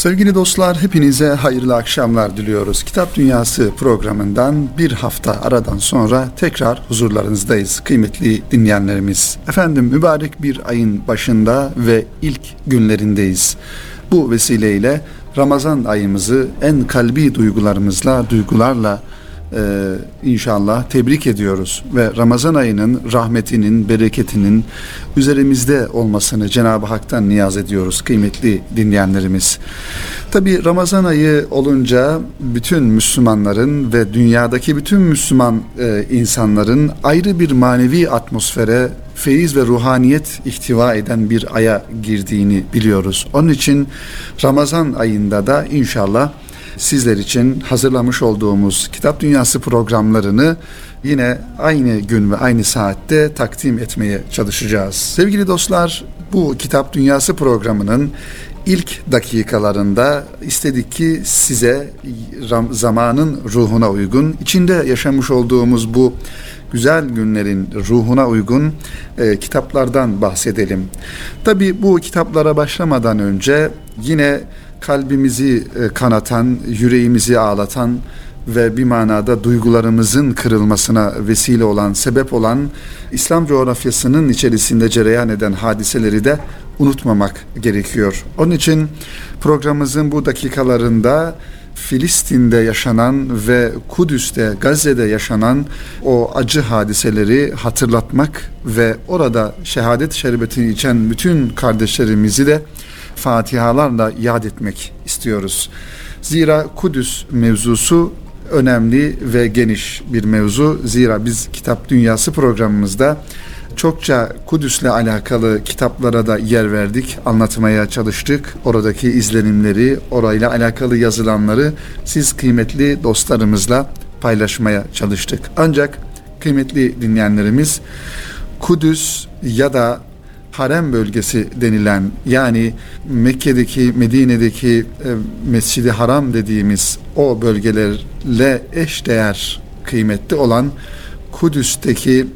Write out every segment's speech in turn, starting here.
Sevgili dostlar hepinize hayırlı akşamlar diliyoruz. Kitap Dünyası programından bir hafta aradan sonra tekrar huzurlarınızdayız kıymetli dinleyenlerimiz. Efendim mübarek bir ayın başında ve ilk günlerindeyiz. Bu vesileyle Ramazan ayımızı en kalbi duygularımızla, duygularla e, inşallah tebrik ediyoruz ve Ramazan ayının rahmetinin, bereketinin üzerimizde olmasını Cenab-ı Hak'tan niyaz ediyoruz kıymetli dinleyenlerimiz. Tabi Ramazan ayı olunca bütün Müslümanların ve dünyadaki bütün Müslüman e, insanların ayrı bir manevi atmosfere feyiz ve ruhaniyet ihtiva eden bir aya girdiğini biliyoruz. Onun için Ramazan ayında da inşallah sizler için hazırlamış olduğumuz Kitap Dünyası programlarını yine aynı gün ve aynı saatte takdim etmeye çalışacağız. Sevgili dostlar, bu Kitap Dünyası programının ilk dakikalarında istedik ki size zamanın ruhuna uygun, içinde yaşamış olduğumuz bu güzel günlerin ruhuna uygun e, kitaplardan bahsedelim. Tabi bu kitaplara başlamadan önce yine kalbimizi e, kanatan, yüreğimizi ağlatan ve bir manada duygularımızın kırılmasına vesile olan, sebep olan İslam coğrafyasının içerisinde cereyan eden hadiseleri de unutmamak gerekiyor. Onun için programımızın bu dakikalarında Filistin'de yaşanan ve Kudüs'te, Gazze'de yaşanan o acı hadiseleri hatırlatmak ve orada şehadet şerbetini içen bütün kardeşlerimizi de fatihalarla yad etmek istiyoruz. Zira Kudüs mevzusu önemli ve geniş bir mevzu. Zira biz Kitap Dünyası programımızda çokça Kudüs'le alakalı kitaplara da yer verdik, anlatmaya çalıştık. Oradaki izlenimleri, orayla alakalı yazılanları siz kıymetli dostlarımızla paylaşmaya çalıştık. Ancak kıymetli dinleyenlerimiz Kudüs ya da harem bölgesi denilen yani Mekke'deki Medine'deki e, Mescidi Haram dediğimiz o bölgelerle eş değer kıymetli olan Kudüs'teki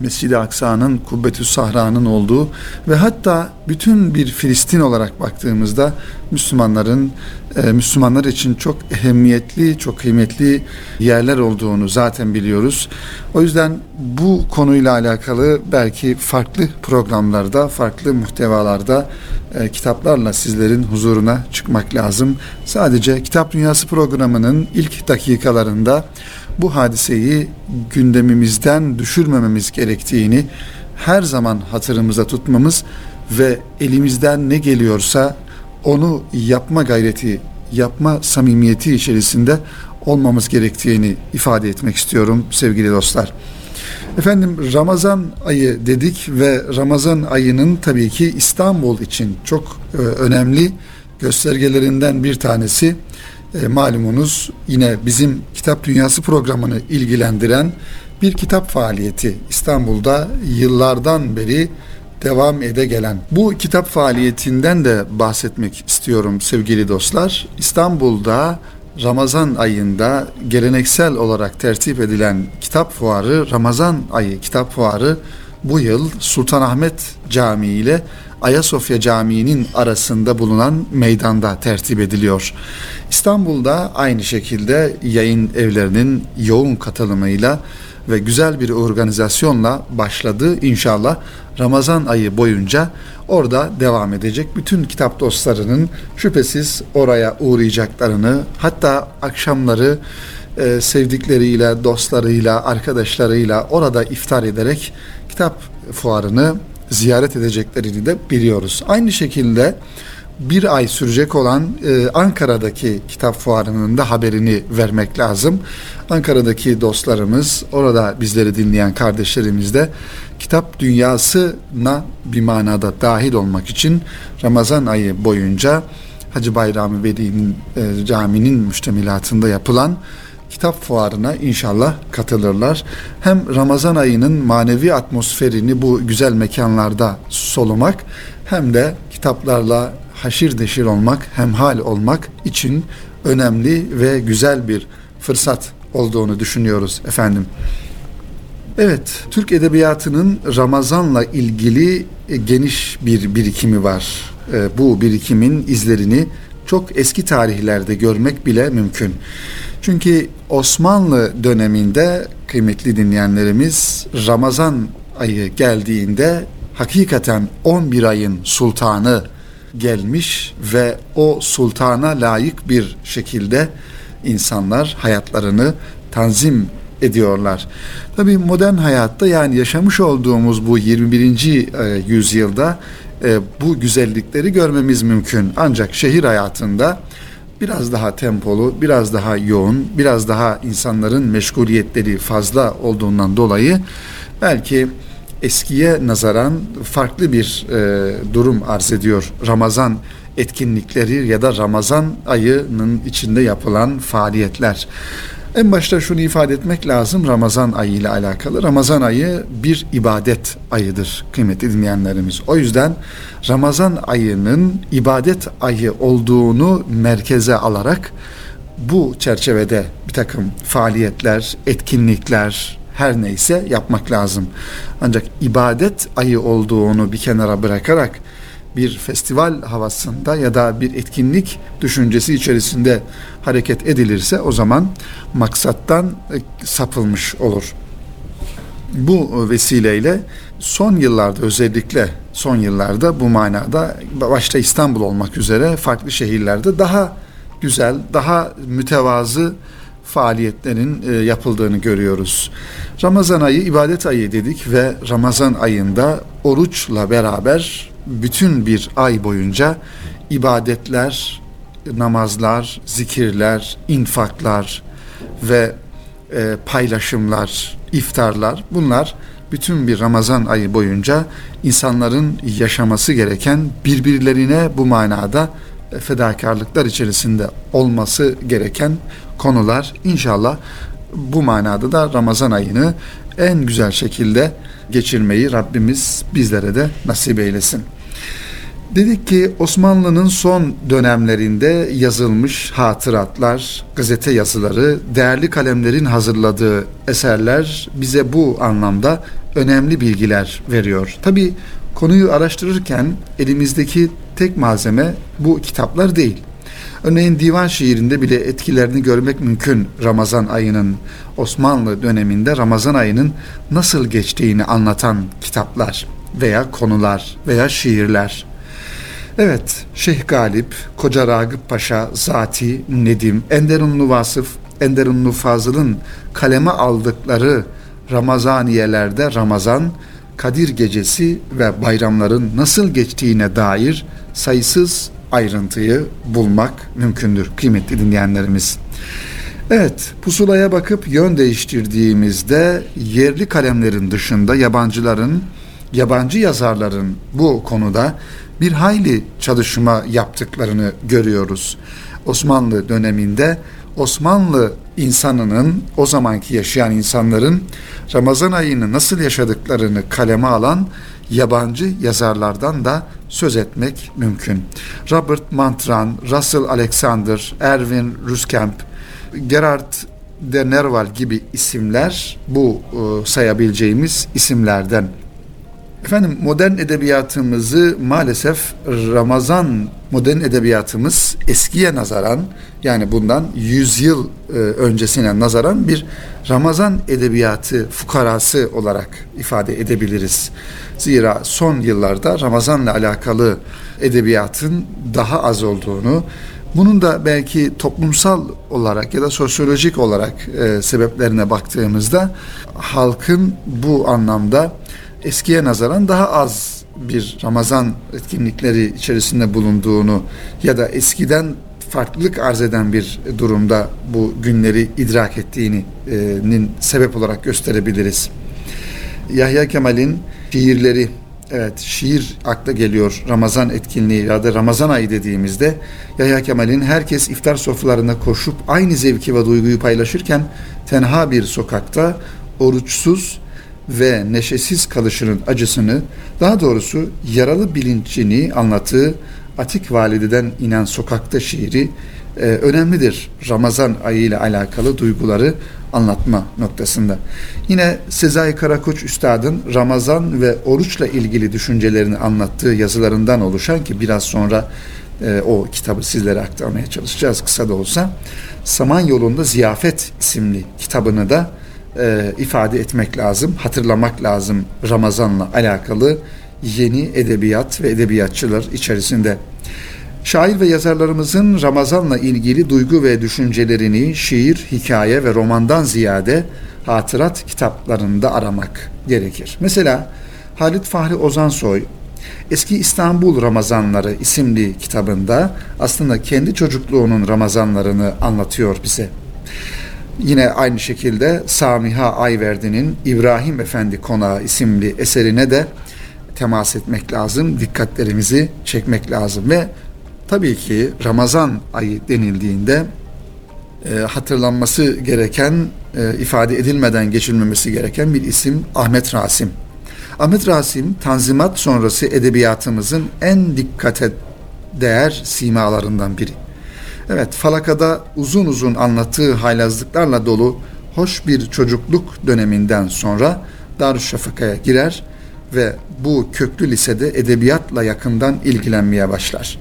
Mescid-i Aksa'nın, Kubbetü Sahra'nın olduğu ve hatta bütün bir Filistin olarak baktığımızda Müslümanların e, Müslümanlar için çok ehemmiyetli, çok kıymetli yerler olduğunu zaten biliyoruz. O yüzden bu konuyla alakalı belki farklı programlarda, farklı muhtevalarda e, kitaplarla sizlerin huzuruna çıkmak lazım. Sadece Kitap Dünyası programının ilk dakikalarında bu hadiseyi gündemimizden düşürmememiz gerektiğini her zaman hatırımıza tutmamız ve elimizden ne geliyorsa onu yapma gayreti, yapma samimiyeti içerisinde olmamız gerektiğini ifade etmek istiyorum sevgili dostlar. Efendim Ramazan ayı dedik ve Ramazan ayının tabii ki İstanbul için çok e, önemli göstergelerinden bir tanesi e, malumunuz yine bizim Kitap Dünyası programını ilgilendiren bir kitap faaliyeti İstanbul'da yıllardan beri devam ede gelen. Bu kitap faaliyetinden de bahsetmek istiyorum sevgili dostlar. İstanbul'da Ramazan ayında geleneksel olarak tertip edilen kitap fuarı Ramazan ayı kitap fuarı bu yıl Sultanahmet Camii ile Ayasofya Camii'nin arasında bulunan meydanda tertip ediliyor. İstanbul'da aynı şekilde yayın evlerinin yoğun katılımıyla ve güzel bir organizasyonla başladı. İnşallah Ramazan ayı boyunca orada devam edecek. Bütün kitap dostlarının şüphesiz oraya uğrayacaklarını hatta akşamları e, sevdikleriyle, dostlarıyla, arkadaşlarıyla orada iftar ederek kitap fuarını ziyaret edeceklerini de biliyoruz. Aynı şekilde bir ay sürecek olan e, Ankara'daki kitap fuarının da haberini vermek lazım. Ankara'daki dostlarımız, orada bizleri dinleyen kardeşlerimiz de kitap dünyasına bir manada dahil olmak için Ramazan ayı boyunca Hacı Bayram Veli'nin e, caminin müştemilatında yapılan kitap fuarına inşallah katılırlar. Hem Ramazan ayının manevi atmosferini bu güzel mekanlarda solumak hem de kitaplarla haşir deşir olmak, hemhal olmak için önemli ve güzel bir fırsat olduğunu düşünüyoruz efendim. Evet, Türk edebiyatının Ramazan'la ilgili geniş bir birikimi var. Bu birikimin izlerini çok eski tarihlerde görmek bile mümkün. Çünkü Osmanlı döneminde kıymetli dinleyenlerimiz Ramazan ayı geldiğinde hakikaten 11 ayın sultanı gelmiş ve o sultana layık bir şekilde insanlar hayatlarını tanzim ediyorlar. Tabii modern hayatta yani yaşamış olduğumuz bu 21. E, yüzyılda e, bu güzellikleri görmemiz mümkün. Ancak şehir hayatında biraz daha tempolu, biraz daha yoğun, biraz daha insanların meşguliyetleri fazla olduğundan dolayı belki eskiye nazaran farklı bir e, durum arz ediyor. Ramazan etkinlikleri ya da Ramazan ayının içinde yapılan faaliyetler. En başta şunu ifade etmek lazım Ramazan ayı ile alakalı. Ramazan ayı bir ibadet ayıdır kıymetli dinleyenlerimiz. O yüzden Ramazan ayının ibadet ayı olduğunu merkeze alarak bu çerçevede bir takım faaliyetler, etkinlikler, her neyse yapmak lazım. Ancak ibadet ayı olduğunu bir kenara bırakarak bir festival havasında ya da bir etkinlik düşüncesi içerisinde hareket edilirse o zaman maksattan e, sapılmış olur. Bu vesileyle son yıllarda özellikle son yıllarda bu manada başta İstanbul olmak üzere farklı şehirlerde daha güzel, daha mütevazı faaliyetlerin e, yapıldığını görüyoruz. Ramazan ayı ibadet ayı dedik ve Ramazan ayında oruçla beraber bütün bir ay boyunca ibadetler, namazlar, zikirler, infaklar ve e, paylaşımlar, iftarlar bunlar bütün bir Ramazan ayı boyunca insanların yaşaması gereken birbirlerine bu manada fedakarlıklar içerisinde olması gereken konular. İnşallah bu manada da Ramazan ayını en güzel şekilde geçirmeyi Rabbimiz bizlere de nasip eylesin. Dedik ki Osmanlı'nın son dönemlerinde yazılmış hatıratlar, gazete yazıları, değerli kalemlerin hazırladığı eserler bize bu anlamda önemli bilgiler veriyor. Tabi konuyu araştırırken elimizdeki tek malzeme bu kitaplar değil. Örneğin divan şiirinde bile etkilerini görmek mümkün Ramazan ayının Osmanlı döneminde Ramazan ayının nasıl geçtiğini anlatan kitaplar veya konular veya şiirler. Evet, Şeyh Galip, Koca Ragıp Paşa, Zati, Nedim, Enderunlu Vasıf, Enderunlu Fazıl'ın kaleme aldıkları Ramazaniyelerde Ramazan, Kadir Gecesi ve bayramların nasıl geçtiğine dair sayısız ayrıntıyı bulmak mümkündür kıymetli dinleyenlerimiz. Evet, pusulaya bakıp yön değiştirdiğimizde yerli kalemlerin dışında yabancıların, yabancı yazarların bu konuda bir hayli çalışma yaptıklarını görüyoruz. Osmanlı döneminde Osmanlı insanının o zamanki yaşayan insanların Ramazan ayını nasıl yaşadıklarını kaleme alan yabancı yazarlardan da söz etmek mümkün. Robert Mantran, Russell Alexander, Erwin Ruskamp, Gerard de Nerval gibi isimler bu e, sayabileceğimiz isimlerden Efendim modern edebiyatımızı maalesef Ramazan modern edebiyatımız eskiye nazaran yani bundan 100 yıl e, öncesine nazaran bir Ramazan edebiyatı fukarası olarak ifade edebiliriz. Zira son yıllarda Ramazanla alakalı edebiyatın daha az olduğunu, bunun da belki toplumsal olarak ya da sosyolojik olarak e, sebeplerine baktığımızda halkın bu anlamda eskiye nazaran daha az bir Ramazan etkinlikleri içerisinde bulunduğunu ya da eskiden farklılık arz eden bir durumda bu günleri idrak ettiğinin sebep olarak gösterebiliriz. Yahya Kemal'in şiirleri Evet, şiir akla geliyor Ramazan etkinliği ya da Ramazan ayı dediğimizde Yahya Kemal'in herkes iftar sofralarına koşup aynı zevki ve duyguyu paylaşırken tenha bir sokakta oruçsuz ve neşesiz kalışının acısını, daha doğrusu yaralı bilincini anlattığı Atik Valide'den inen sokakta şiiri e, önemlidir. Ramazan ayı ile alakalı duyguları anlatma noktasında. Yine Sezai Karakoç Üstad'ın Ramazan ve oruçla ilgili düşüncelerini anlattığı yazılarından oluşan ki biraz sonra e, o kitabı sizlere aktarmaya çalışacağız kısa da olsa. Samanyolu'nda Ziyafet isimli kitabını da e, ifade etmek lazım, hatırlamak lazım Ramazan'la alakalı yeni edebiyat ve edebiyatçılar içerisinde. Şair ve yazarlarımızın Ramazan'la ilgili duygu ve düşüncelerini şiir, hikaye ve romandan ziyade hatırat kitaplarında aramak gerekir. Mesela Halit Fahri Ozansoy Eski İstanbul Ramazanları isimli kitabında aslında kendi çocukluğunun Ramazanlarını anlatıyor bize. Yine aynı şekilde Samiha Ayverdi'nin İbrahim Efendi Konağı isimli eserine de temas etmek lazım, dikkatlerimizi çekmek lazım ve tabii ki Ramazan ayı denildiğinde e, hatırlanması gereken, e, ifade edilmeden geçilmemesi gereken bir isim Ahmet Rasim. Ahmet Rasim, Tanzimat sonrası edebiyatımızın en dikkate değer simalarından biri. Evet, Falaka'da uzun uzun anlattığı haylazlıklarla dolu hoş bir çocukluk döneminden sonra Darüşşafaka'ya girer ve bu köklü lisede edebiyatla yakından ilgilenmeye başlar.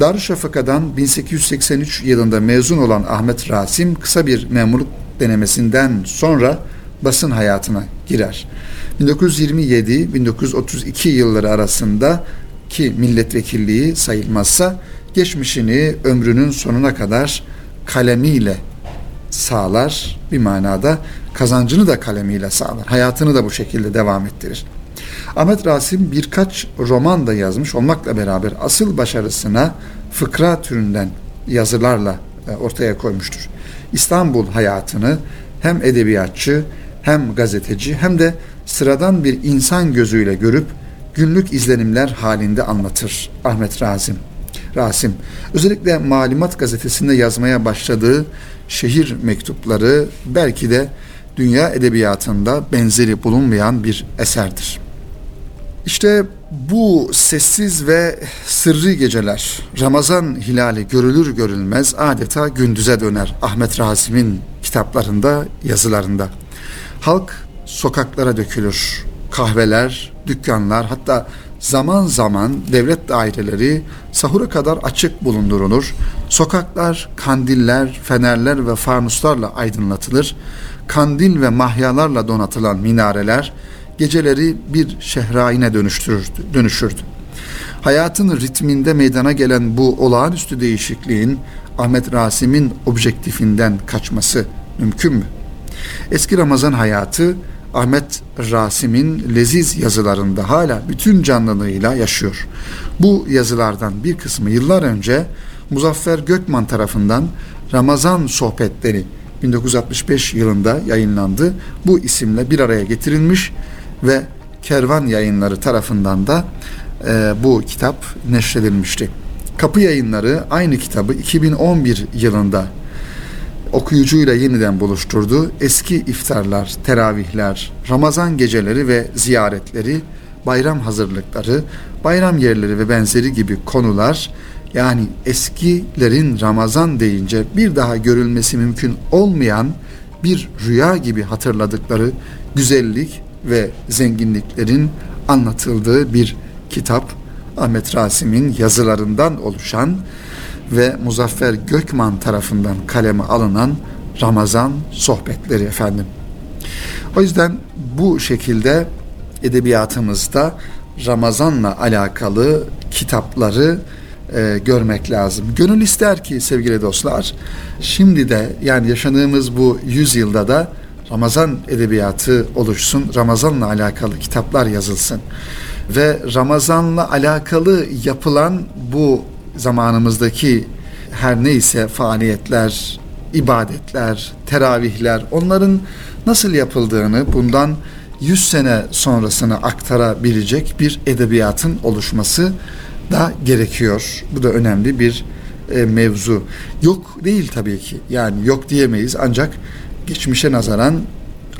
Darüşşafaka'dan 1883 yılında mezun olan Ahmet Rasim kısa bir memurluk denemesinden sonra basın hayatına girer. 1927-1932 yılları arasında ki milletvekilliği sayılmazsa geçmişini ömrünün sonuna kadar kalemiyle sağlar bir manada kazancını da kalemiyle sağlar. Hayatını da bu şekilde devam ettirir. Ahmet Rasim birkaç roman da yazmış olmakla beraber asıl başarısına fıkra türünden yazılarla e, ortaya koymuştur. İstanbul hayatını hem edebiyatçı hem gazeteci hem de sıradan bir insan gözüyle görüp günlük izlenimler halinde anlatır Ahmet Razim. Rasim. Özellikle Malumat gazetesinde yazmaya başladığı şehir mektupları belki de dünya edebiyatında benzeri bulunmayan bir eserdir. İşte bu sessiz ve sırrı geceler Ramazan hilali görülür görülmez adeta gündüze döner Ahmet Razim'in kitaplarında, yazılarında. Halk sokaklara dökülür. Kahveler, dükkanlar hatta zaman zaman devlet daireleri sahura kadar açık bulundurulur. Sokaklar kandiller, fenerler ve fanuslarla aydınlatılır. Kandil ve mahyalarla donatılan minareler geceleri bir şehraine dönüştürürdü, dönüşürdü. Hayatın ritminde meydana gelen bu olağanüstü değişikliğin Ahmet Rasim'in objektifinden kaçması mümkün mü? Eski Ramazan hayatı Ahmet Rasim'in leziz yazılarında hala bütün canlılığıyla yaşıyor. Bu yazılardan bir kısmı yıllar önce Muzaffer Gökman tarafından Ramazan Sohbetleri 1965 yılında yayınlandı. Bu isimle bir araya getirilmiş ve Kervan Yayınları tarafından da e, bu kitap neşredilmişti. Kapı Yayınları aynı kitabı 2011 yılında okuyucuyla yeniden buluşturdu. Eski iftarlar, teravihler, Ramazan geceleri ve ziyaretleri, bayram hazırlıkları, bayram yerleri ve benzeri gibi konular yani eskilerin Ramazan deyince bir daha görülmesi mümkün olmayan bir rüya gibi hatırladıkları güzellik ve zenginliklerin anlatıldığı bir kitap Ahmet Rasim'in yazılarından oluşan ve Muzaffer Gökman tarafından kaleme alınan Ramazan sohbetleri efendim. O yüzden bu şekilde edebiyatımızda Ramazan'la alakalı kitapları e, görmek lazım. Gönül ister ki sevgili dostlar, şimdi de yani yaşadığımız bu yüzyılda da Ramazan edebiyatı oluşsun, Ramazan'la alakalı kitaplar yazılsın. Ve Ramazan'la alakalı yapılan bu zamanımızdaki her neyse faaliyetler, ibadetler, teravihler onların nasıl yapıldığını bundan 100 sene sonrasını aktarabilecek bir edebiyatın oluşması da gerekiyor. Bu da önemli bir e, mevzu. Yok değil tabii ki. Yani yok diyemeyiz ancak geçmişe nazaran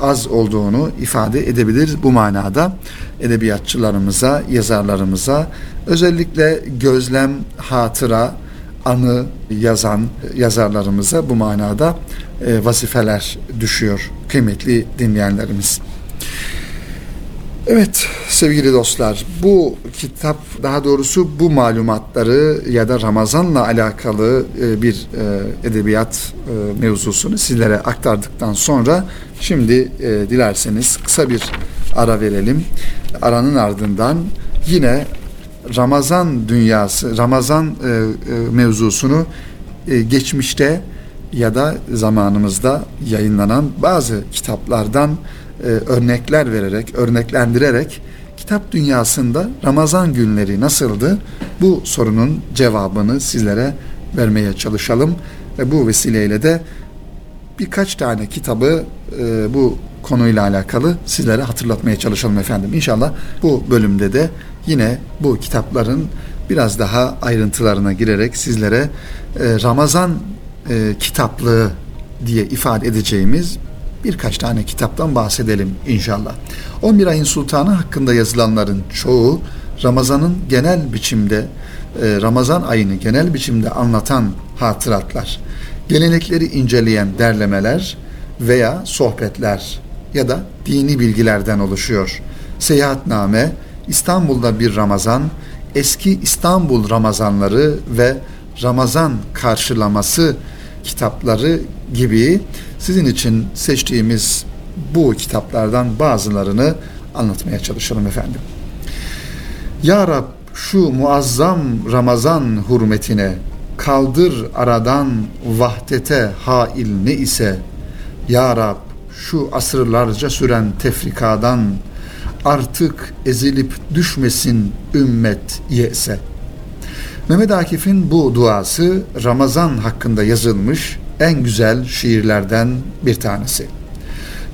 az olduğunu ifade edebilir bu manada edebiyatçılarımıza, yazarlarımıza özellikle gözlem, hatıra, anı yazan yazarlarımıza bu manada e, vazifeler düşüyor kıymetli dinleyenlerimiz. Evet sevgili dostlar bu kitap daha doğrusu bu malumatları ya da Ramazan'la alakalı e, bir e, edebiyat e, mevzusunu sizlere aktardıktan sonra şimdi dilerseniz kısa bir ara verelim. Aranın ardından yine Ramazan dünyası, Ramazan mevzusunu geçmişte ya da zamanımızda yayınlanan bazı kitaplardan e, örnekler vererek, örneklendirerek kitap dünyasında Ramazan günleri nasıldı? Bu sorunun cevabını sizlere vermeye çalışalım ve bu vesileyle de birkaç tane kitabı e, bu konuyla alakalı sizlere hatırlatmaya çalışalım efendim. İnşallah bu bölümde de yine bu kitapların biraz daha ayrıntılarına girerek sizlere e, Ramazan e, kitaplığı diye ifade edeceğimiz birkaç tane kitaptan bahsedelim inşallah. 11 ayın sultanı hakkında yazılanların çoğu Ramazan'ın genel biçimde e, Ramazan ayını genel biçimde anlatan hatıratlar, gelenekleri inceleyen derlemeler veya sohbetler ya da dini bilgilerden oluşuyor. Seyahatname, İstanbul'da bir Ramazan, eski İstanbul Ramazanları ve Ramazan karşılaması kitapları gibi sizin için seçtiğimiz bu kitaplardan bazılarını anlatmaya çalışalım efendim. Ya Rab şu muazzam Ramazan hürmetine kaldır aradan vahdete hail ne ise Ya Rab şu asırlarca süren tefrikadan artık ezilip düşmesin ümmet yese. Mehmet Akif'in bu duası Ramazan hakkında yazılmış en güzel şiirlerden bir tanesi.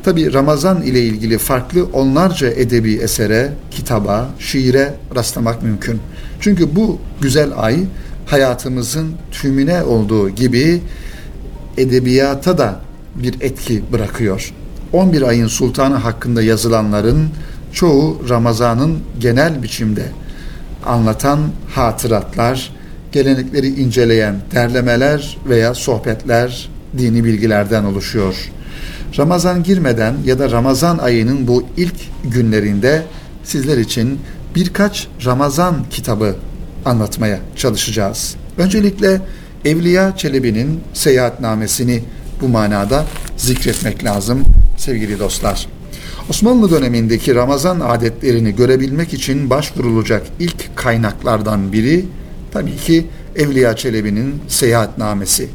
Tabi Ramazan ile ilgili farklı onlarca edebi esere, kitaba, şiire rastlamak mümkün. Çünkü bu güzel ay hayatımızın tümüne olduğu gibi edebiyata da bir etki bırakıyor. 11 ayın sultanı hakkında yazılanların çoğu Ramazan'ın genel biçimde anlatan hatıratlar, gelenekleri inceleyen derlemeler veya sohbetler dini bilgilerden oluşuyor. Ramazan girmeden ya da Ramazan ayının bu ilk günlerinde sizler için birkaç Ramazan kitabı anlatmaya çalışacağız. Öncelikle Evliya Çelebi'nin seyahatnamesini bu manada zikretmek lazım sevgili dostlar. Osmanlı dönemindeki Ramazan adetlerini görebilmek için başvurulacak ilk kaynaklardan biri tabii ki Evliya Çelebi'nin seyahatnamesi.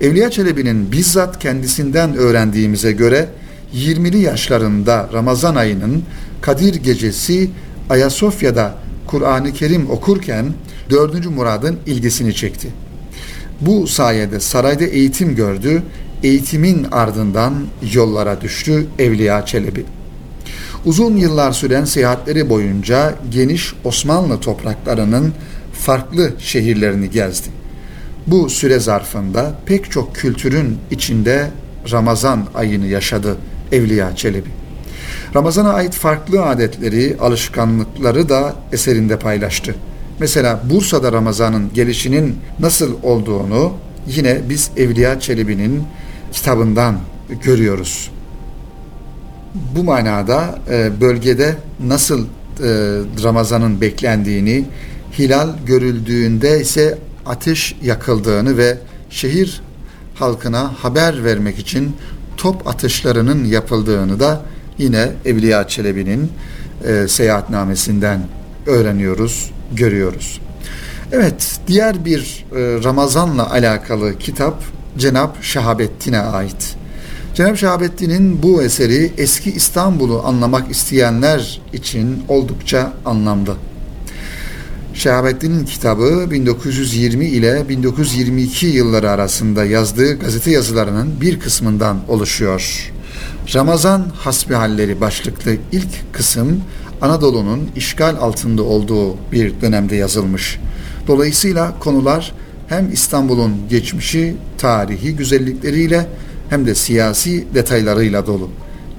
Evliya Çelebi'nin bizzat kendisinden öğrendiğimize göre 20'li yaşlarında Ramazan ayının Kadir gecesi Ayasofya'da Kur'an-ı Kerim okurken 4. Murad'ın ilgisini çekti. Bu sayede sarayda eğitim gördü, eğitimin ardından yollara düştü Evliya Çelebi. Uzun yıllar süren seyahatleri boyunca geniş Osmanlı topraklarının farklı şehirlerini gezdi. Bu süre zarfında pek çok kültürün içinde Ramazan ayını yaşadı Evliya Çelebi. Ramazan'a ait farklı adetleri, alışkanlıkları da eserinde paylaştı. Mesela Bursa'da Ramazan'ın gelişinin nasıl olduğunu yine biz Evliya Çelebi'nin kitabından görüyoruz. Bu manada e, bölgede nasıl e, Ramazan'ın beklendiğini, hilal görüldüğünde ise ateş yakıldığını ve şehir halkına haber vermek için top atışlarının yapıldığını da yine Evliya Çelebi'nin e, seyahatnamesinden öğreniyoruz, görüyoruz. Evet, diğer bir e, Ramazan'la alakalı kitap Cenab Şahabettin'e ait. Cenab Şahabettin'in bu eseri eski İstanbul'u anlamak isteyenler için oldukça anlamlı. Şahabettin'in kitabı 1920 ile 1922 yılları arasında yazdığı gazete yazılarının bir kısmından oluşuyor. Ramazan Hasbihalleri başlıklı ilk kısım Anadolu'nun işgal altında olduğu bir dönemde yazılmış. Dolayısıyla konular hem İstanbul'un geçmişi, tarihi güzellikleriyle hem de siyasi detaylarıyla dolu.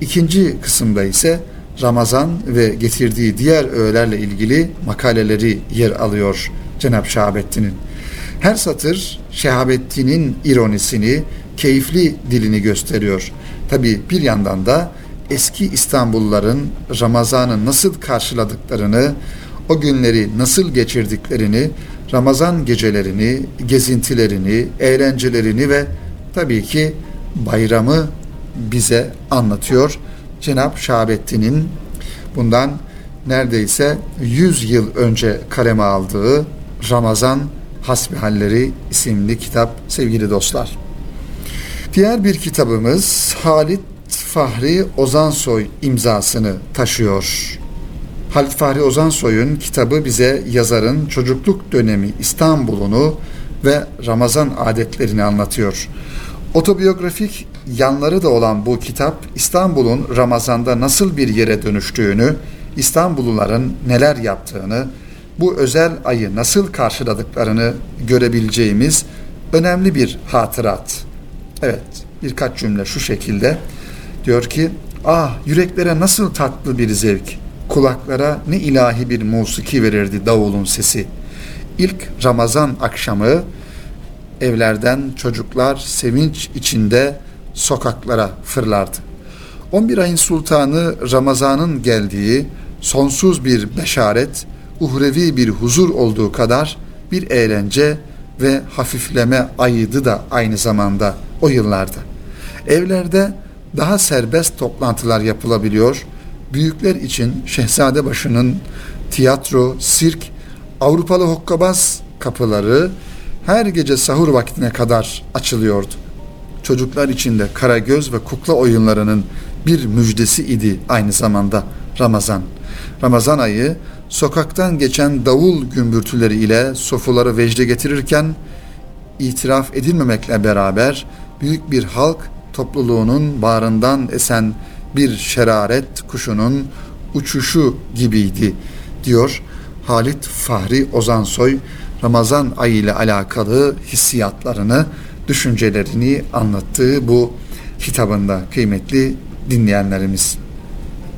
İkinci kısımda ise Ramazan ve getirdiği diğer öğelerle ilgili makaleleri yer alıyor Cenab Şahabettin'in. Her satır Şehabettin'in ironisini, keyifli dilini gösteriyor. Tabi bir yandan da eski İstanbulluların Ramazan'ı nasıl karşıladıklarını, o günleri nasıl geçirdiklerini, Ramazan gecelerini, gezintilerini, eğlencelerini ve tabii ki bayramı bize anlatıyor. Cenab Şahabettin'in bundan neredeyse 100 yıl önce kaleme aldığı Ramazan Hasbihalleri isimli kitap sevgili dostlar. Diğer bir kitabımız Halit Fahri Ozansoy imzasını taşıyor. Halit Fahri Ozansoy'un kitabı bize yazarın çocukluk dönemi İstanbul'unu ve Ramazan adetlerini anlatıyor. Otobiyografik yanları da olan bu kitap İstanbul'un Ramazan'da nasıl bir yere dönüştüğünü, İstanbulluların neler yaptığını, bu özel ayı nasıl karşıladıklarını görebileceğimiz önemli bir hatırat. Evet, birkaç cümle şu şekilde diyor ki, ah yüreklere nasıl tatlı bir zevk, kulaklara ne ilahi bir musiki verirdi davulun sesi. İlk Ramazan akşamı evlerden çocuklar sevinç içinde sokaklara fırlardı. 11 ayın sultanı Ramazan'ın geldiği sonsuz bir beşaret, uhrevi bir huzur olduğu kadar bir eğlence ve hafifleme ayıydı da aynı zamanda o yıllarda. Evlerde daha serbest toplantılar yapılabiliyor. Büyükler için Şehzadebaşı'nın tiyatro, sirk, Avrupalı hokkabaz kapıları her gece sahur vaktine kadar açılıyordu. Çocuklar için de karagöz ve kukla oyunlarının bir müjdesi idi aynı zamanda Ramazan. Ramazan ayı sokaktan geçen davul gümbürtüleri ile sofuları vecde getirirken itiraf edilmemekle beraber büyük bir halk topluluğunun bağrından esen bir şeraret kuşunun uçuşu gibiydi diyor Halit Fahri Ozansoy Ramazan ayı ile alakalı hissiyatlarını, düşüncelerini anlattığı bu kitabında kıymetli dinleyenlerimiz.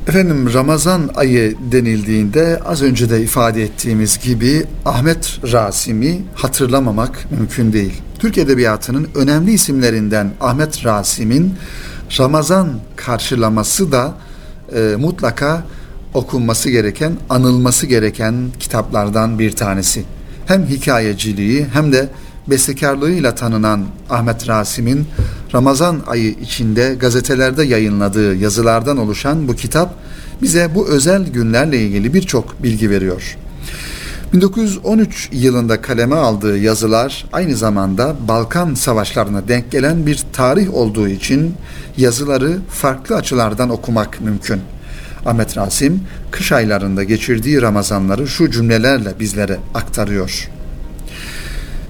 Efendim Ramazan ayı denildiğinde az önce de ifade ettiğimiz gibi Ahmet Rasim'i hatırlamamak mümkün değil. Türk Edebiyatı'nın önemli isimlerinden Ahmet Rasim'in Ramazan karşılaması da e, mutlaka okunması gereken, anılması gereken kitaplardan bir tanesi. Hem hikayeciliği hem de bestekarlığıyla tanınan Ahmet Rasim'in Ramazan ayı içinde gazetelerde yayınladığı yazılardan oluşan bu kitap bize bu özel günlerle ilgili birçok bilgi veriyor. 1913 yılında kaleme aldığı yazılar aynı zamanda Balkan savaşlarına denk gelen bir tarih olduğu için yazıları farklı açılardan okumak mümkün. Ahmet Rasim kış aylarında geçirdiği Ramazanları şu cümlelerle bizlere aktarıyor.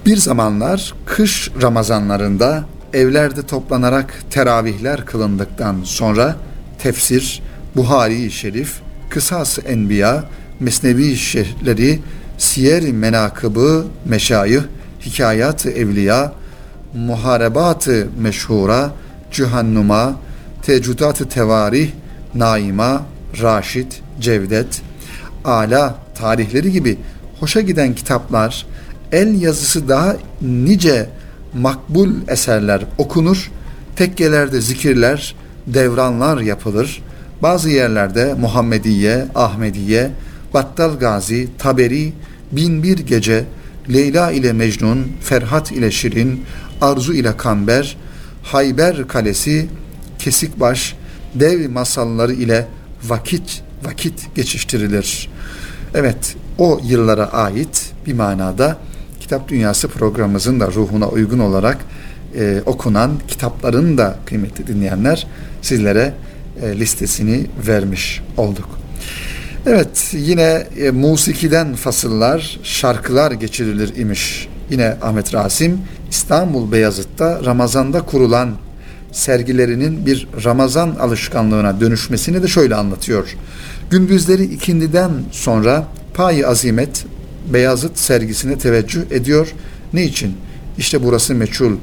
Bir zamanlar kış Ramazanlarında evlerde toplanarak teravihler kılındıktan sonra tefsir, Buhari-i Şerif, Kısas-ı Enbiya, Mesnevi şerhleri, Siyer-i Menakıbı, Meşayih, Hikayat-ı Evliya, Muharebat-ı Meşhura, Cühannuma, Tecüdat-ı Tevarih, Naima, Raşit, Cevdet, Ala tarihleri gibi hoşa giden kitaplar, el yazısı daha nice makbul eserler okunur, tekkelerde zikirler, devranlar yapılır. Bazı yerlerde Muhammediye, Ahmediye, Battal Gazi, Taberi, Binbir Gece, Leyla ile Mecnun, Ferhat ile Şirin, Arzu ile Kamber, Hayber Kalesi, Kesikbaş, dev masalları ile vakit vakit geçiştirilir. Evet, o yıllara ait bir manada Kitap Dünyası programımızın da ruhuna uygun olarak e, okunan kitapların da kıymetli dinleyenler sizlere e, listesini vermiş olduk. Evet yine e, musikiden fasıllar, şarkılar geçirilir imiş. Yine Ahmet Rasim İstanbul Beyazıt'ta Ramazan'da kurulan sergilerinin bir Ramazan alışkanlığına dönüşmesini de şöyle anlatıyor. Gündüzleri ikindiden sonra Pay Azimet Beyazıt sergisine teveccüh ediyor. Ne için? İşte burası meçhul.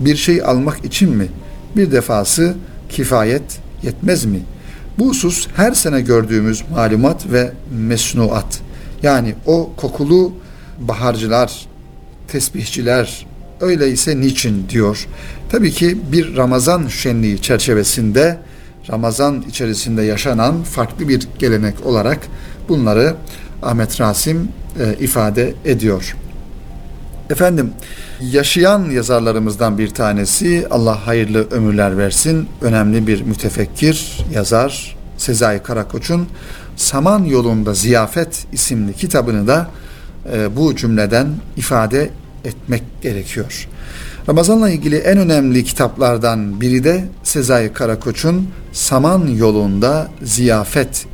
Bir şey almak için mi? Bir defası kifayet yetmez mi? Bu husus her sene gördüğümüz malumat ve mesnuat. Yani o kokulu baharcılar, tesbihçiler öyleyse niçin diyor. Tabii ki bir Ramazan şenliği çerçevesinde Ramazan içerisinde yaşanan farklı bir gelenek olarak bunları Ahmet Rasim e, ifade ediyor. Efendim yaşayan yazarlarımızdan bir tanesi Allah hayırlı ömürler versin. Önemli bir mütefekkir yazar Sezai Karakoç'un Saman Yolunda Ziyafet isimli kitabını da e, bu cümleden ifade etmek gerekiyor. Ramazanla ilgili en önemli kitaplardan biri de Sezai Karakoç'un Saman Yolunda Ziyafet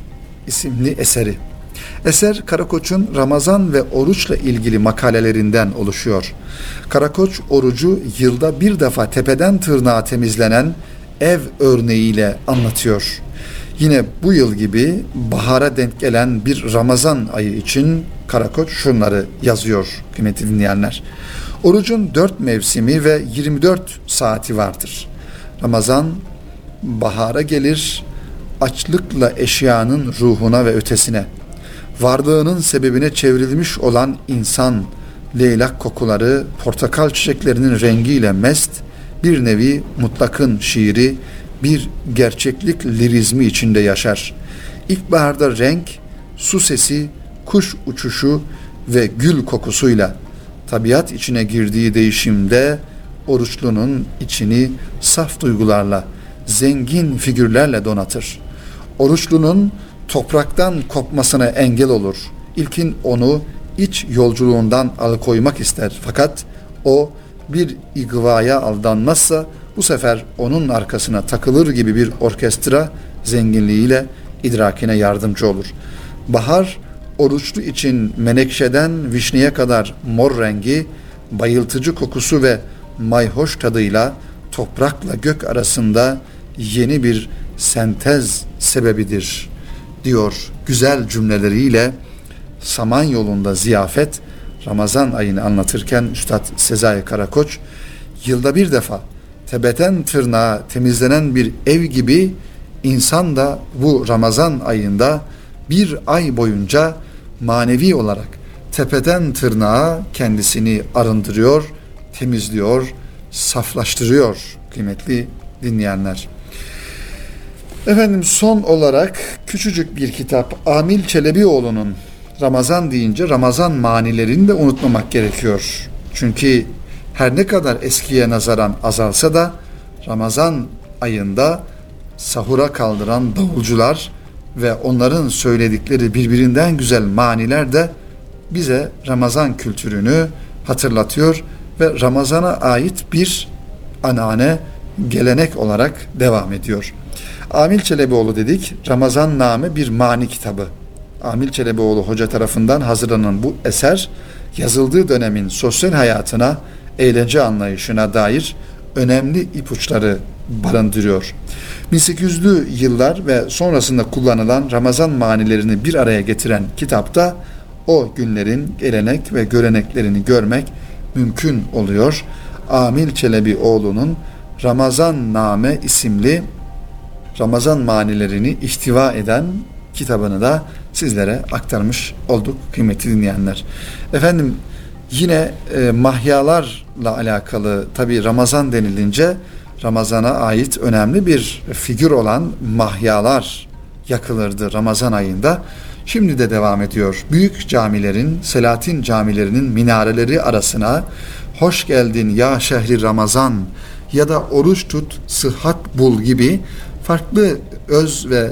isimli eseri. Eser Karakoç'un Ramazan ve oruçla ilgili makalelerinden oluşuyor. Karakoç orucu yılda bir defa tepeden tırnağa temizlenen ev örneğiyle anlatıyor. Yine bu yıl gibi bahara denk gelen bir Ramazan ayı için Karakoç şunları yazıyor kıymetli dinleyenler. Orucun dört mevsimi ve 24 saati vardır. Ramazan bahara gelir, açlıkla eşyanın ruhuna ve ötesine, varlığının sebebine çevrilmiş olan insan, leylak kokuları, portakal çiçeklerinin rengiyle mest, bir nevi mutlakın şiiri, bir gerçeklik lirizmi içinde yaşar. İlkbaharda renk, su sesi, kuş uçuşu ve gül kokusuyla tabiat içine girdiği değişimde oruçlunun içini saf duygularla, zengin figürlerle donatır. Oruçlunun topraktan kopmasına engel olur. İlkin onu iç yolculuğundan alıkoymak ister. Fakat o bir igvaya aldanmazsa bu sefer onun arkasına takılır gibi bir orkestra zenginliğiyle idrakine yardımcı olur. Bahar oruçlu için menekşeden vişneye kadar mor rengi, bayıltıcı kokusu ve mayhoş tadıyla toprakla gök arasında yeni bir sentez sebebidir diyor güzel cümleleriyle Saman yolunda ziyafet Ramazan ayını anlatırken Üstad Sezai Karakoç yılda bir defa tebeten tırnağa temizlenen bir ev gibi insan da bu Ramazan ayında bir ay boyunca manevi olarak tepeden tırnağa kendisini arındırıyor, temizliyor, saflaştırıyor kıymetli dinleyenler. Efendim son olarak küçücük bir kitap Amil Çelebioğlu'nun Ramazan deyince Ramazan manilerini de unutmamak gerekiyor. Çünkü her ne kadar eskiye nazaran azalsa da Ramazan ayında sahura kaldıran davulcular ve onların söyledikleri birbirinden güzel maniler de bize Ramazan kültürünü hatırlatıyor ve Ramazan'a ait bir anane gelenek olarak devam ediyor. Amil Çelebioğlu dedik. Ramazan Name bir mani kitabı. Amil Çelebioğlu hoca tarafından hazırlanan bu eser yazıldığı dönemin sosyal hayatına, eğlence anlayışına dair önemli ipuçları barındırıyor. 1800'lü yıllar ve sonrasında kullanılan Ramazan manilerini bir araya getiren kitapta o günlerin gelenek ve göreneklerini görmek mümkün oluyor. Amil Çelebi oğlunun Ramazan Name isimli Ramazan manilerini ihtiva eden kitabını da sizlere aktarmış olduk kıymetli dinleyenler. Efendim yine e, mahyalarla alakalı tabi Ramazan denilince Ramazan'a ait önemli bir figür olan mahyalar yakılırdı Ramazan ayında. Şimdi de devam ediyor. Büyük camilerin, Selatin camilerinin minareleri arasına hoş geldin ya şehri Ramazan ya da oruç tut, sıhhat bul gibi farklı öz ve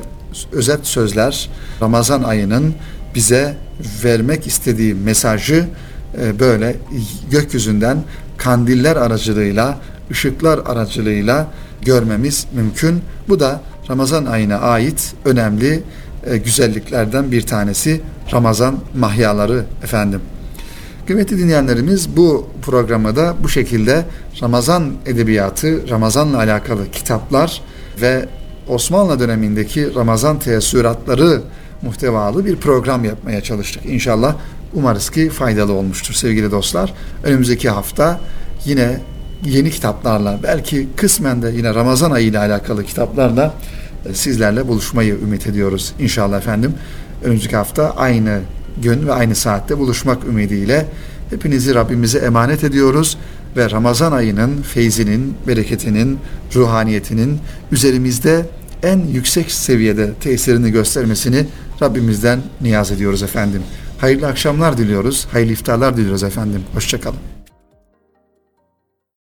özet sözler Ramazan ayının bize vermek istediği mesajı e, böyle gökyüzünden kandiller aracılığıyla, ışıklar aracılığıyla görmemiz mümkün. Bu da Ramazan ayına ait önemli e, güzelliklerden bir tanesi Ramazan mahyaları efendim. Kıymetli dinleyenlerimiz bu programı da bu şekilde Ramazan edebiyatı, Ramazanla alakalı kitaplar ve Osmanlı dönemindeki Ramazan teessüratları muhtevalı bir program yapmaya çalıştık. İnşallah umarız ki faydalı olmuştur sevgili dostlar. Önümüzdeki hafta yine yeni kitaplarla belki kısmen de yine Ramazan ayı ile alakalı kitaplarla e, sizlerle buluşmayı ümit ediyoruz inşallah efendim. Önümüzdeki hafta aynı gün ve aynı saatte buluşmak ümidiyle hepinizi Rabbimize emanet ediyoruz ve Ramazan ayının feyzinin, bereketinin, ruhaniyetinin üzerimizde en yüksek seviyede tesirini göstermesini Rabbimizden niyaz ediyoruz efendim. Hayırlı akşamlar diliyoruz, hayırlı iftarlar diliyoruz efendim. Hoşçakalın.